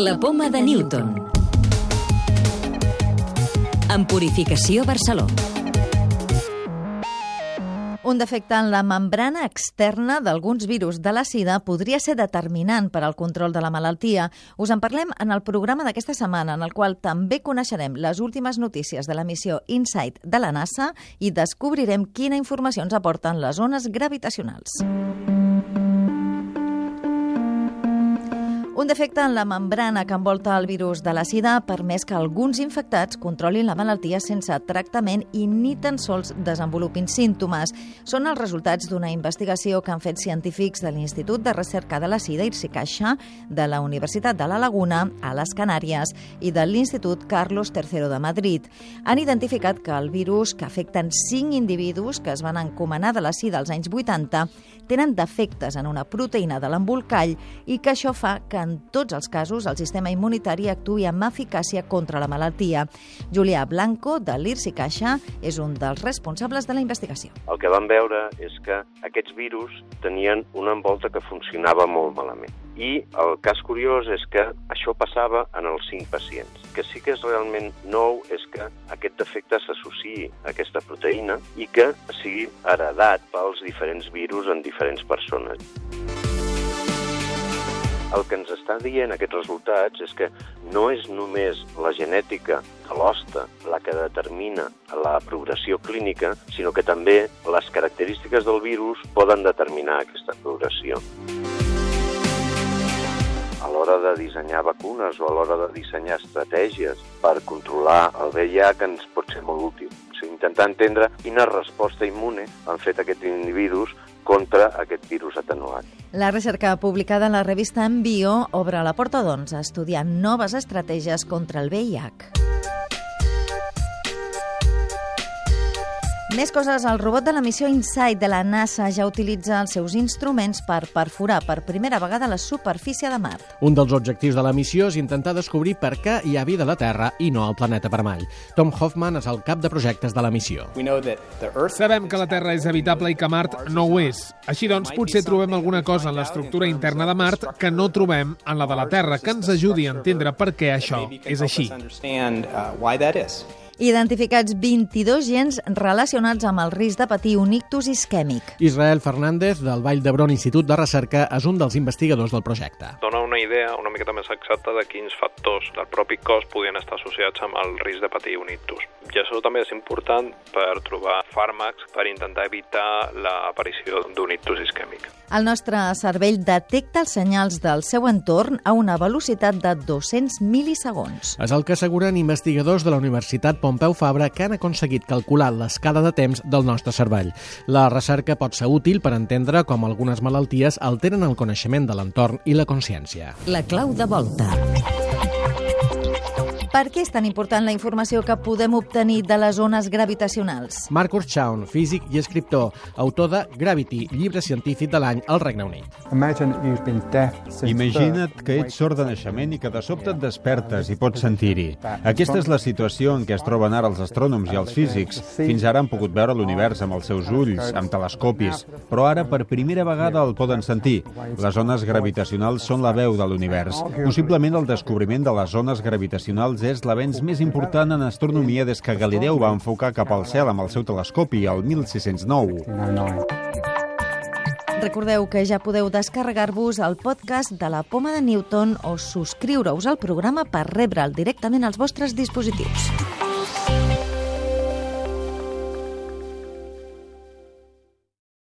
La poma de Newton. En Purificació Barceló. Un defecte en la membrana externa d'alguns virus de la sida podria ser determinant per al control de la malaltia. Us en parlem en el programa d'aquesta setmana, en el qual també coneixerem les últimes notícies de la missió InSight de la NASA i descobrirem quina informació ens aporten les ones gravitacionals. Un defecte en la membrana que envolta el virus de la sida ha permès que alguns infectats controlin la malaltia sense tractament i ni tan sols desenvolupin símptomes. Són els resultats d'una investigació que han fet científics de l'Institut de Recerca de la Sida Irsi Caixa, de la Universitat de la Laguna, a les Canàries, i de l'Institut Carlos III de Madrid. Han identificat que el virus, que afecten cinc individus que es van encomanar de la sida als anys 80, tenen defectes en una proteïna de l'embolcall i que això fa que tots els casos el sistema immunitari actui amb eficàcia contra la malaltia. Julià Blanco, de l'IRSI Caixa, és un dels responsables de la investigació. El que vam veure és que aquests virus tenien una envolta que funcionava molt malament. I el cas curiós és que això passava en els cinc pacients. Que sí que és realment nou és que aquest defecte s'associï a aquesta proteïna i que sigui heredat pels diferents virus en diferents persones. El que ens està dient aquests resultats és que no és només la genètica de l'hoste la que determina la progressió clínica, sinó que també les característiques del virus poden determinar aquesta progressió l'hora de dissenyar vacunes o a l'hora de dissenyar estratègies per controlar el VIH ens pot ser molt útil. Intentar entendre quina resposta immune han fet aquests individus contra aquest virus atenuat. La recerca publicada en la revista Envio obre la porta, doncs, a estudiar noves estratègies contra el VIH. Més coses, el robot de la missió InSight de la NASA ja utilitza els seus instruments per perforar per primera vegada la superfície de Mart. Un dels objectius de la missió és intentar descobrir per què hi ha vida a la Terra i no al planeta vermell. Tom Hoffman és el cap de projectes de la missió. Sabem que la Terra és habitable i que Mart no ho és. Així doncs, potser trobem alguna cosa en l'estructura interna de Mart que no trobem en la de la Terra, que ens ajudi a entendre per què això és així identificats 22 gens relacionats amb el risc de patir un ictus isquèmic. Israel Fernández, del Vall d'Hebron Institut de Recerca, és un dels investigadors del projecte. Dona una idea una miqueta més exacta de quins factors del propi cos podien estar associats amb el risc de patir un ictus. I això també és important per trobar fàrmacs per intentar evitar l'aparició d'un ictus isquèmic. El nostre cervell detecta els senyals del seu entorn a una velocitat de 200 milisegons. És el que asseguren investigadors de la Universitat Pompeu Fabra que han aconseguit calcular l'escala de temps del nostre cervell. La recerca pot ser útil per entendre com algunes malalties alteren el coneixement de l'entorn i la consciència. La clau de volta. Per què és tan important la informació que podem obtenir de les ones gravitacionals? Marcus Chown, físic i escriptor, autor de Gravity, llibre científic de l'any al Regne Unit. Imagina't que ets sord de naixement i que de sobte et despertes i pots sentir-hi. Aquesta és la situació en què es troben ara els astrònoms i els físics. Fins ara han pogut veure l'univers amb els seus ulls, amb telescopis, però ara per primera vegada el poden sentir. Les ones gravitacionals són la veu de l'univers. Possiblement el descobriment de les ones gravitacionals és l'avenç més important en astronomia des que Galileu va enfocar cap al cel amb el seu telescopi el 1609. Recordeu que ja podeu descarregar-vos el podcast de la Poma de Newton o subscriure-us al programa per rebre'l directament als vostres dispositius.